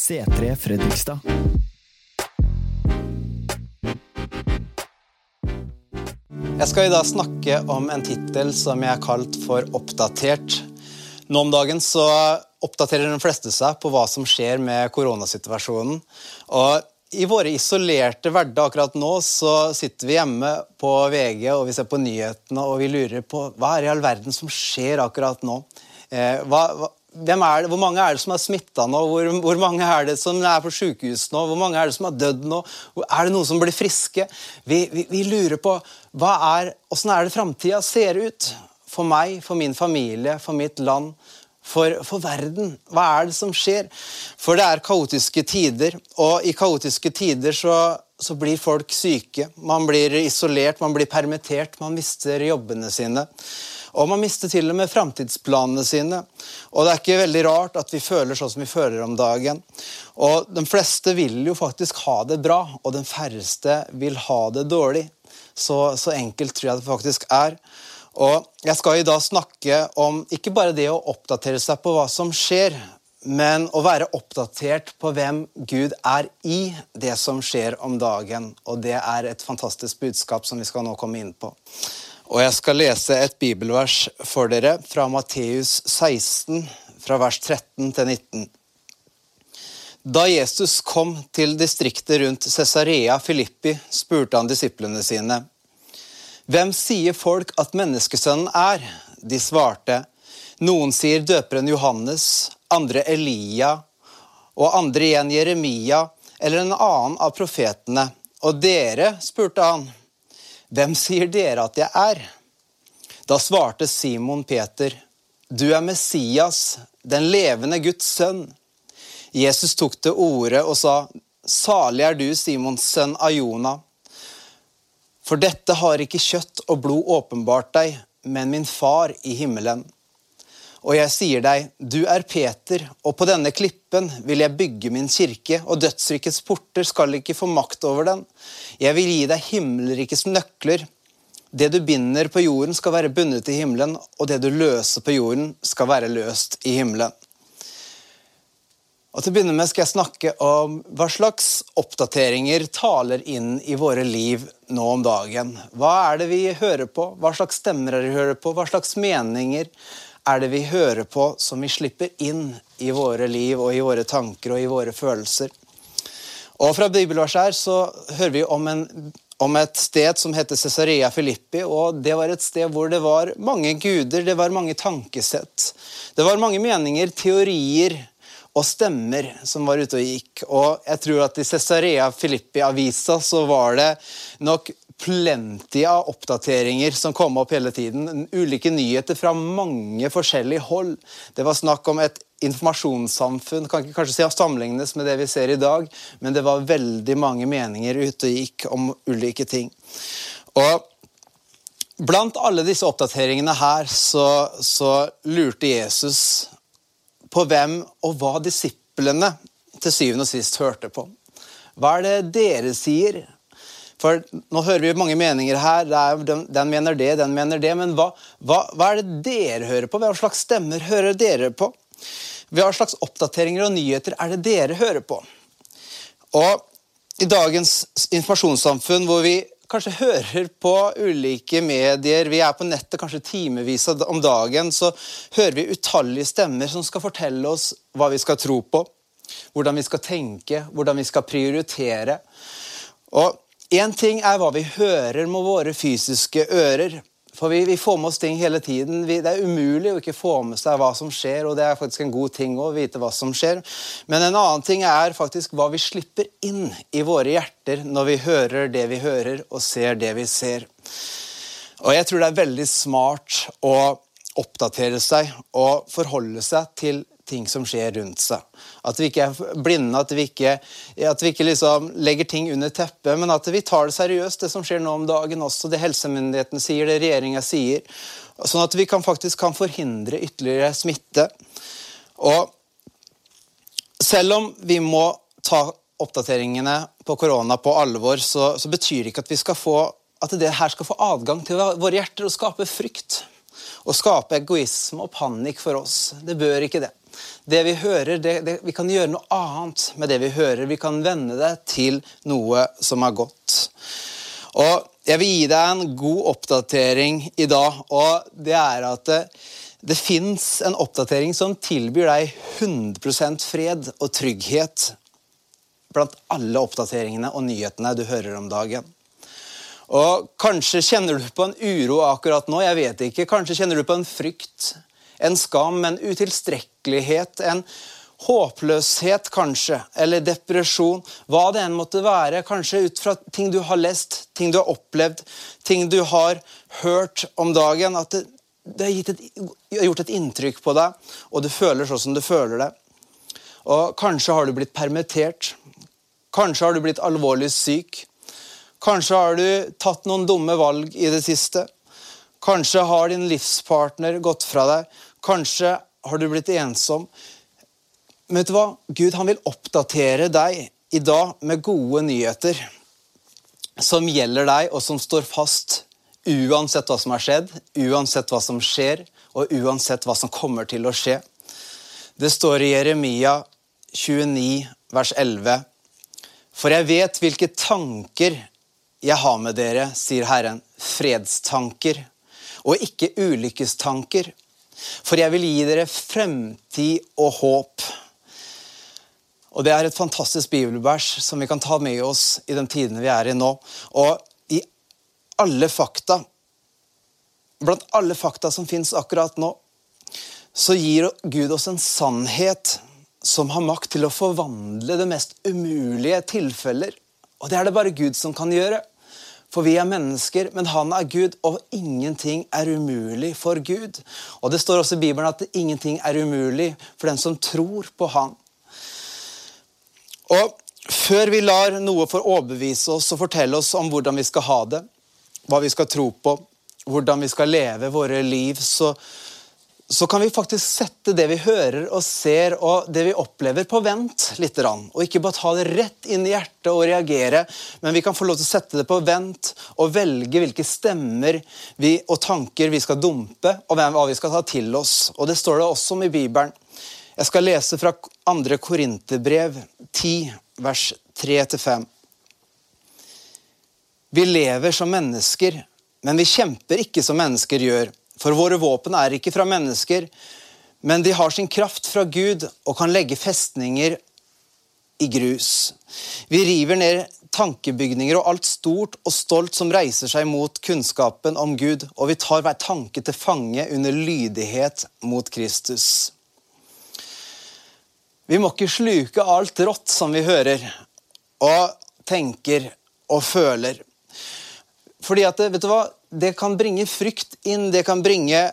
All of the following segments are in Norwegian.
C3 Fredrikstad. Jeg skal i dag snakke om en tittel som jeg har kalt for oppdatert. Nå om dagen så oppdaterer de fleste seg på hva som skjer med koronasituasjonen. Og i våre isolerte hverdag akkurat nå så sitter vi hjemme på VG og vi ser på nyhetene og vi lurer på hva er i all verden som skjer akkurat nå. Eh, hva, hva, er hvor mange er det som er smitta nå? Hvor, hvor, mange er det som er på sykehus nå? Hvor mange er det som har dødd nå? Er det noen som blir friske? Vi, vi, vi lurer på hva er, hvordan er det framtida ser ut? For meg, for min familie, for mitt land, for, for, verden. Hva er det som skjer? For det er kaotiske tider, og i kaotiske tider så, så blir folk syke. Man blir isolert, man blir permittert, man mister jobbene sine. Og man mister til og med framtidsplanene sine. Og det er ikke veldig rart at vi føler sånn som vi føler om dagen. Og de fleste vil jo faktisk ha det bra, og den færreste vil ha det dårlig. Så, så enkelt tror jeg det faktisk er. Og jeg skal i dag snakke om ikke bare det å oppdatere seg på hva som skjer, men å være oppdatert på hvem Gud er i det som skjer om dagen. Og det er et fantastisk budskap som vi skal nå komme inn på. Og jeg skal lese et bibelvers for dere fra Matteus 16, fra vers 13 til 19. Da Jesus kom til distriktet rundt Cesarea Filippi, spurte han disiplene sine. Hvem sier folk at menneskesønnen er? De svarte. Noen sier døperen Johannes, andre Elia, og andre igjen Jeremia eller en annen av profetene. Og dere, spurte han. Hvem sier dere at jeg er? Da svarte Simon Peter, Du er Messias, den levende Guds sønn. Jesus tok til orde og sa, Salig er du, Simons sønn av Jonah. For dette har ikke kjøtt og blod åpenbart deg, men min far i himmelen. Og jeg sier deg, du er Peter, og på denne klippen vil jeg bygge min kirke, og dødsrikets porter skal ikke få makt over den. Jeg vil gi deg himmelrikets nøkler. Det du binder på jorden, skal være bundet i himmelen, og det du løser på jorden, skal være løst i himmelen. Og Til å begynne med skal jeg snakke om hva slags oppdateringer taler inn i våre liv nå om dagen. Hva er det vi hører på? Hva slags stemmer er det vi hører på? Hva slags meninger er det vi hører på som vi slipper inn i våre liv og i våre tanker og i våre følelser. Og Fra bibelverset her så hører vi om, en, om et sted som heter Cesarea Filippi. og Det var et sted hvor det var mange guder, det var mange tankesett. Det var mange meninger, teorier og stemmer som var ute og gikk. Og jeg tror at I Cesarea Filippi-avisa så var det nok plenty av oppdateringer som kom opp hele tiden. Ulike nyheter fra mange forskjellige hold. Det var snakk om et informasjonssamfunn. Kan ikke kanskje sammenlignes med det vi ser i dag, men det var veldig mange meninger ute og gikk om ulike ting. Og Blant alle disse oppdateringene her så, så lurte Jesus på hvem og hva disiplene til syvende og sist hørte på. Hva er det dere sier? For Nå hører vi mange meninger her. Den, den, mener det, den mener det. Men hva, hva, hva, er det dere hører på? Hva slags stemmer hører dere på? Hva slags oppdateringer og nyheter er det dere hører på? Og I dagens informasjonssamfunn hvor vi kanskje hører på ulike medier, vi er på nettet kanskje timevis om dagen, så hører vi utallige stemmer som skal fortelle oss hva vi skal tro på, hvordan vi skal tenke, hvordan vi skal prioritere. Og Én ting er hva vi hører med våre fysiske ører. For vi, vi får med oss ting hele tiden. Vi, det er umulig å ikke få med seg hva som skjer, og det er faktisk en god ting å vite hva som skjer. Men en annen ting er faktisk hva vi slipper inn i våre hjerter når vi hører det vi hører, og ser det vi ser. Og jeg tror det er veldig smart å oppdatere seg og forholde seg til ting som skjer rundt seg. At vi ikke er blinde, at vi ikke, at vi ikke liksom legger ting under teppet, men at vi tar det seriøst, det som skjer nå om dagen også. Det helsemyndighetene sier, det regjeringa sier. Sånn at vi kan, faktisk kan forhindre ytterligere smitte. Og selv om vi må ta oppdateringene på korona på alvor, så, så betyr det ikke at vi skal få at det her skal få adgang til våre hjerter og skape frykt. Og skape egoisme og panikk for oss. Det bør ikke det. Det vi hører, det, det, Vi kan gjøre noe annet med det vi hører. Vi kan vende det til noe som er godt. Og Jeg vil gi deg en god oppdatering i dag, og det er at det, det fins en oppdatering som tilbyr deg 100 fred og trygghet blant alle oppdateringene og nyhetene du hører om dagen. Og Kanskje kjenner du på en uro akkurat nå. jeg vet ikke. Kanskje kjenner du på en frykt, en skam, en utilstrekkelighet, en håpløshet kanskje, eller depresjon. Hva det enn måtte være. Kanskje ut fra ting du har lest, ting du har opplevd, ting du har hørt om dagen. At det, det har, et, gjort et inntrykk på deg, og du føler sånn som du føler det. Og Kanskje har du blitt permittert. Kanskje har du blitt alvorlig syk. Kanskje har du tatt noen dumme valg i det siste. Kanskje har din livspartner gått fra deg. Kanskje har du blitt ensom. Men vet du hva? Gud han vil oppdatere deg i dag med gode nyheter som gjelder deg, og som står fast uansett hva som har skjedd, uansett hva som skjer, og uansett hva som kommer til å skje. Det står i Jeremia 29, vers 11. For jeg vet hvilke tanker jeg har med dere, sier Herren, fredstanker og ikke ulykkestanker. For jeg vil gi dere fremtid og håp. Og Det er et fantastisk bibelvers som vi kan ta med oss i de tidene vi er i nå. Og i alle fakta, blant alle fakta som fins akkurat nå, så gir Gud oss en sannhet som har makt til å forvandle det mest umulige tilfeller. Og det er det bare Gud som kan gjøre. For vi er mennesker, men han er Gud, og ingenting er umulig for Gud. Og Det står også i Bibelen at ingenting er umulig for den som tror på Han. Og Før vi lar noe få overbevise oss og fortelle oss om hvordan vi skal ha det, hva vi skal tro på, hvordan vi skal leve våre liv, så, så kan vi faktisk sette det vi hører og ser og det vi opplever, på vent litt. Og ikke bare ta det rett inn i hjertet og reagere, men vi kan få lov til å sette det på vent og velge hvilke stemmer vi, og tanker vi skal dumpe, og hva vi skal ta til oss. Og Det står det også om i Bibelen. Jeg skal lese fra 2. Korinterbrev 10, vers 3-5. Vi lever som mennesker, men vi kjemper ikke som mennesker gjør. For våre våpen er ikke fra mennesker, men de har sin kraft fra Gud og kan legge festninger i grus. Vi river ned tankebygninger og alt stort og stolt som reiser seg mot kunnskapen om Gud, og vi tar hver tanke til fange under lydighet mot Kristus. Vi må ikke sluke alt rått som vi hører og tenker og føler. Fordi at, vet du hva? det kan bringe frykt inn, det kan bringe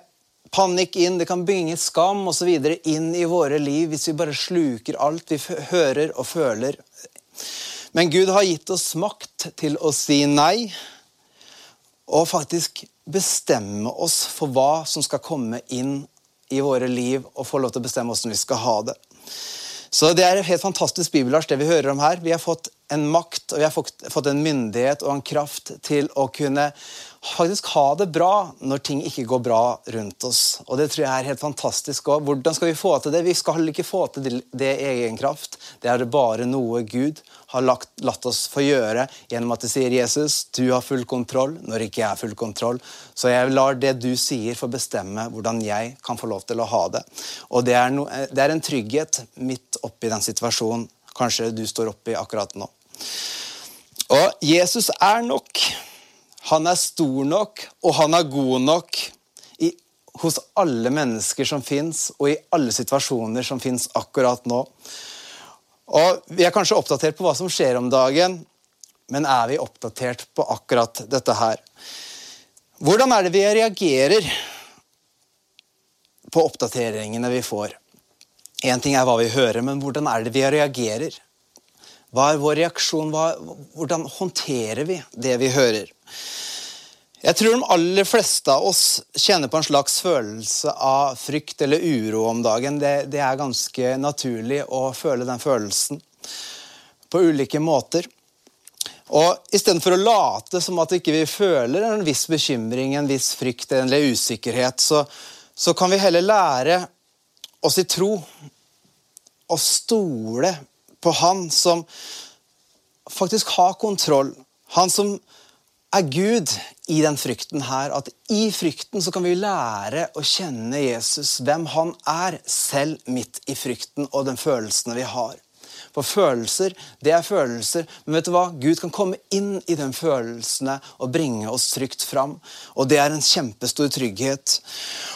panikk inn, det kan bringe skam osv. inn i våre liv hvis vi bare sluker alt vi hører og føler. Men Gud har gitt oss makt til å si nei, og faktisk bestemme oss for hva som skal komme inn i våre liv, og få lov til å bestemme hvordan vi skal ha det. Så Det er et helt fantastisk bibelvers, det vi hører om her. Vi har fått en makt og vi har fått en myndighet og en kraft til å kunne faktisk ha det bra når ting ikke går bra rundt oss. Og Det tror jeg er helt fantastisk. Og hvordan skal vi få til det? Vi skal ikke få til det i egen kraft. Det er bare noe Gud har lagt, latt oss få gjøre gjennom at det sier Jesus, du har full kontroll når ikke jeg har full kontroll. Så jeg lar det du sier, få bestemme hvordan jeg kan få lov til å ha det. Og Det er, no, det er en trygghet midt oppi den situasjonen kanskje du står oppi akkurat nå. Og Jesus er nok. Han er stor nok, og han er god nok i, hos alle mennesker som fins, og i alle situasjoner som fins akkurat nå. Og Vi er kanskje oppdatert på hva som skjer om dagen, men er vi oppdatert på akkurat dette her? Hvordan er det vi reagerer på oppdateringene vi får? Én ting er hva vi hører, men hvordan er det vi reagerer? Hva er vår reaksjon? Hva, hvordan håndterer vi det vi hører? Jeg tror de aller fleste av oss kjenner på en slags følelse av frykt eller uro om dagen. Det, det er ganske naturlig å føle den følelsen på ulike måter. Og Istedenfor å late som at ikke vi ikke føler en viss bekymring, en viss frykt eller usikkerhet, så, så kan vi heller lære oss i tro og stole på Han som faktisk har kontroll. Han som er Gud i den frykten her. At i frykten så kan vi lære å kjenne Jesus, hvem han er, selv midt i frykten og den følelsene vi har. For følelser, det er følelser. Men vet du hva? Gud kan komme inn i de følelsene og bringe oss trygt fram. Og det er en kjempestor trygghet.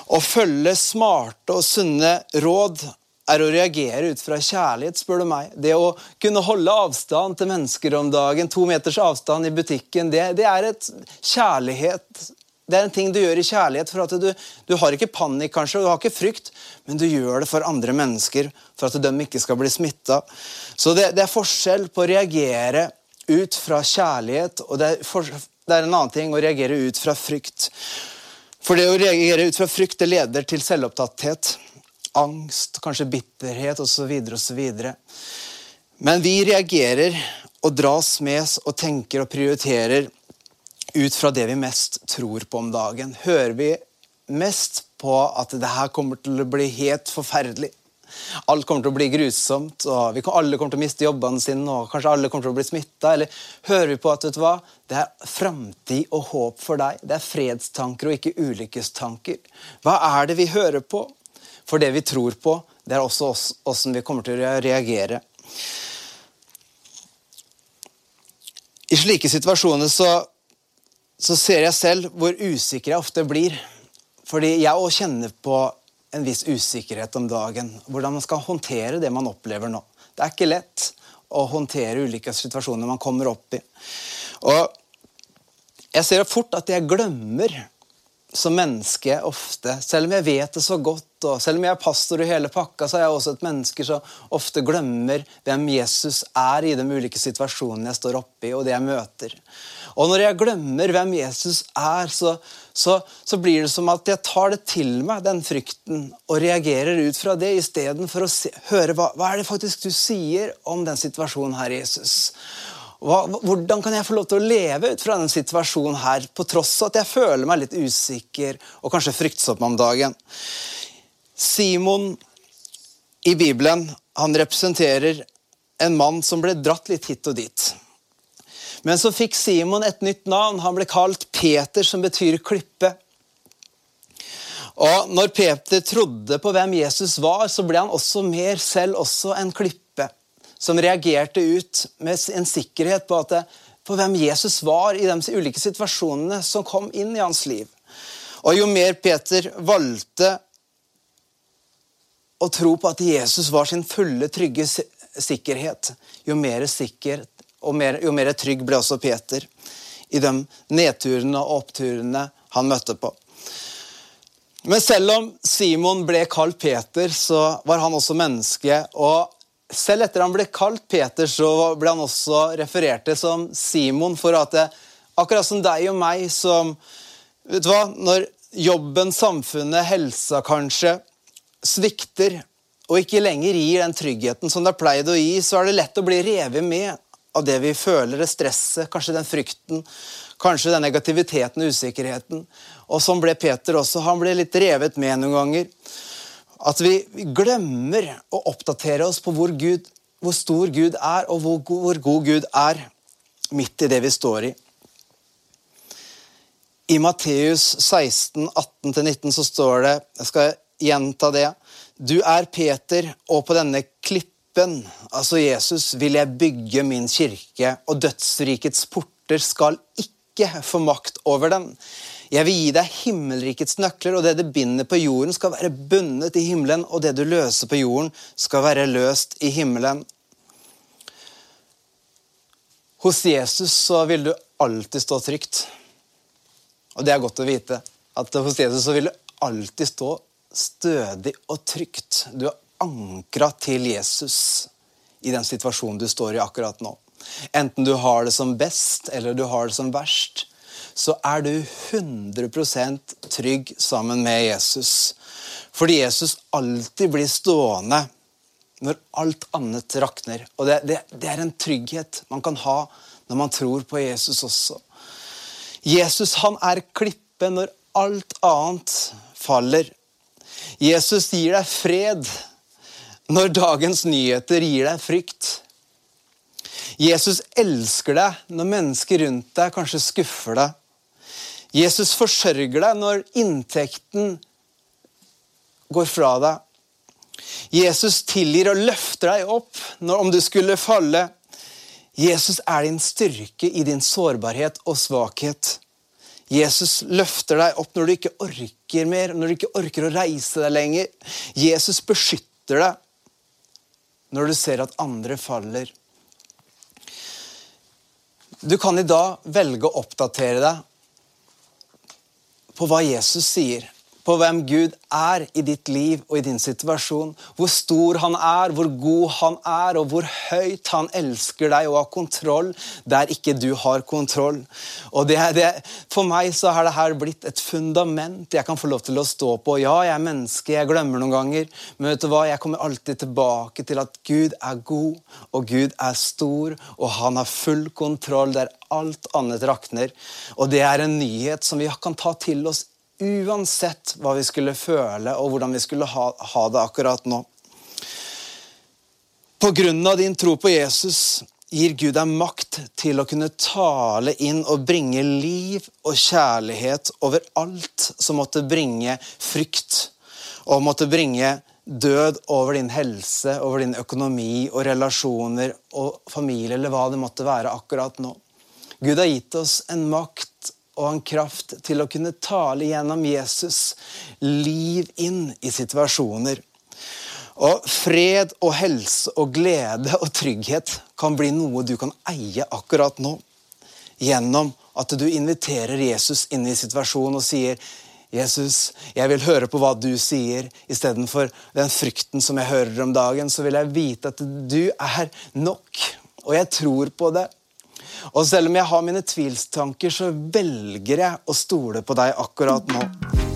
Å følge smarte og sunne råd er å reagere ut fra kjærlighet, spør du meg. Det å kunne holde avstand til mennesker om dagen, to meters avstand i butikken, det, det er et kjærlighet. Det er en ting du gjør i kjærlighet. for at du, du har ikke panikk, kanskje, og du har ikke frykt, men du gjør det for andre mennesker, for at de ikke skal bli smitta. Så det, det, er forskjell på å reagere ut fra kjærlighet, og det er, for, det er en annen ting å reagere ut fra frykt. For det å reagere ut fra frykt det leder til selvopptatthet angst, kanskje bitterhet osv. osv. Men vi reagerer og dras med og tenker og prioriterer ut fra det vi mest tror på om dagen. Hører vi mest på at det her kommer til å bli helt forferdelig. Alt kommer til å bli grusomt, og vi alle kommer til å miste jobbene sine, og kanskje alle kommer til å bli smittet, Eller hører vi på at vet du hva, det er framtid og håp for deg? Det er fredstanker og ikke ulykkestanker. Hva er det vi hører på? For det vi tror på, det er også åssen vi kommer til å reagere. I slike situasjoner så, så, ser jeg selv hvor usikker jeg ofte blir. Fordi jeg òg kjenner på en viss usikkerhet om dagen. Hvordan man skal håndtere det man opplever nå. Det er ikke lett å håndtere ulike situasjoner man kommer opp i. Og jeg ser fort at jeg glemmer som menneske ofte, selv om jeg vet det så godt, og selv om jeg er pastor i hele pakka, så er jeg også et menneske som ofte glemmer hvem Jesus er i de ulike situasjonene jeg står oppi, og det jeg møter. Og når jeg glemmer hvem Jesus er, så, så, så blir det som at jeg tar det til meg, den frykten, og reagerer ut fra det, istedenfor å se, høre hva, hva er det faktisk du sier om den situasjonen her, Jesus. Hva, hvordan kan jeg få lov til å leve ut fra denne situasjonen her, på tross av at jeg føler meg litt usikker og kanskje fryktsom om dagen? Simon i Bibelen han representerer en mann som ble dratt litt hit og dit. Men så fikk Simon et nytt navn. Han ble kalt Peter, som betyr klippe. Og når Peter trodde på hvem Jesus var, så ble han også mer selv også en klippe som reagerte ut med en sikkerhet på, det, på hvem Jesus var i de ulike situasjonene som kom inn i hans liv. Og Jo mer Peter valgte å tro på at Jesus var sin fulle, trygge sikkerhet, jo mer sikker og mer, jo mer trygg ble også Peter i de nedturene og oppturene han møtte på. Men selv om Simon ble kalt Peter, så var han også menneske. og selv etter han ble kalt Peter, så ble han også referert til som Simon. For at det, akkurat som deg og meg som vet du hva, Når jobben, samfunnet, helsa kanskje svikter, og ikke lenger gir den tryggheten som det har pleid å gi, så er det lett å bli revet med av det vi føler, det stresset, kanskje den frykten, kanskje den negativiteten og usikkerheten. Og sånn ble Peter også. Han ble litt revet med noen ganger. At vi glemmer å oppdatere oss på hvor, Gud, hvor stor Gud er, og hvor, hvor god Gud er midt i det vi står i. I Matteus 16, 18-19 så står det Jeg skal gjenta det. Du er Peter, og på denne klippen, altså Jesus, vil jeg bygge min kirke, og dødsrikets porter skal ikke få makt over den. Jeg vil gi deg himmelrikets nøkler, og det du binder på jorden, skal være bundet i himmelen, og det du løser på jorden, skal være løst i himmelen. Hos Jesus så vil du alltid stå trygt. Og det er godt å vite. At hos Jesus så vil du alltid stå stødig og trygt. Du er ankra til Jesus i den situasjonen du står i akkurat nå. Enten du har det som best eller du har det som verst så er du 100% trygg sammen med Jesus. Fordi Jesus alltid blir stående når alt annet rakner. Og det, det, det, er en trygghet man kan ha når man tror på Jesus også. Jesus han er klippe når alt annet faller. Jesus gir deg fred når dagens nyheter gir deg frykt. Jesus elsker deg når mennesker rundt deg kanskje skuffer deg. Jesus forsørger deg når inntekten går fra deg. Jesus tilgir og løfter deg opp når, om du skulle falle. Jesus er din styrke i din sårbarhet og svakhet. Jesus løfter deg opp når du ikke orker mer, når du ikke orker å reise deg lenger. Jesus beskytter deg når du ser at andre faller. Du kan i dag velge å oppdatere deg på hva Jesus sier på hvem Gud er i ditt liv og i din situasjon. Hvor stor han er, hvor god han er, og hvor høyt han elsker deg og har kontroll der ikke du har kontroll. Og det, det, For meg så har det her blitt et fundament jeg kan få lov til å stå på. Ja, jeg er menneske, jeg glemmer noen ganger, men vet du hva? jeg kommer alltid tilbake til at Gud er god, og Gud er stor, og han har full kontroll der alt annet rakner. Og det er en nyhet som vi kan ta til oss uansett hva vi skulle føle og hvordan vi skulle ha, ha det akkurat nå. På grunn av din tro på Jesus gir Gud deg makt til å kunne tale inn og bringe liv og kjærlighet over alt som måtte bringe frykt, og måtte bringe død over din helse, over din økonomi og relasjoner og familie, eller hva det måtte være akkurat nå. Gud har gitt oss en makt og en kraft til å kunne tale gjennom Jesus liv inn i situasjoner. Og Fred og helse og glede og trygghet kan bli noe du kan eie akkurat nå. Gjennom at du inviterer Jesus inn i situasjonen og sier Jesus, jeg vil høre på hva du sier, istedenfor den frykten som jeg hører om dagen. Så vil jeg vite at du er nok, og jeg tror på det. Og selv om jeg har mine tvilstanker, så velger jeg å stole på deg akkurat nå.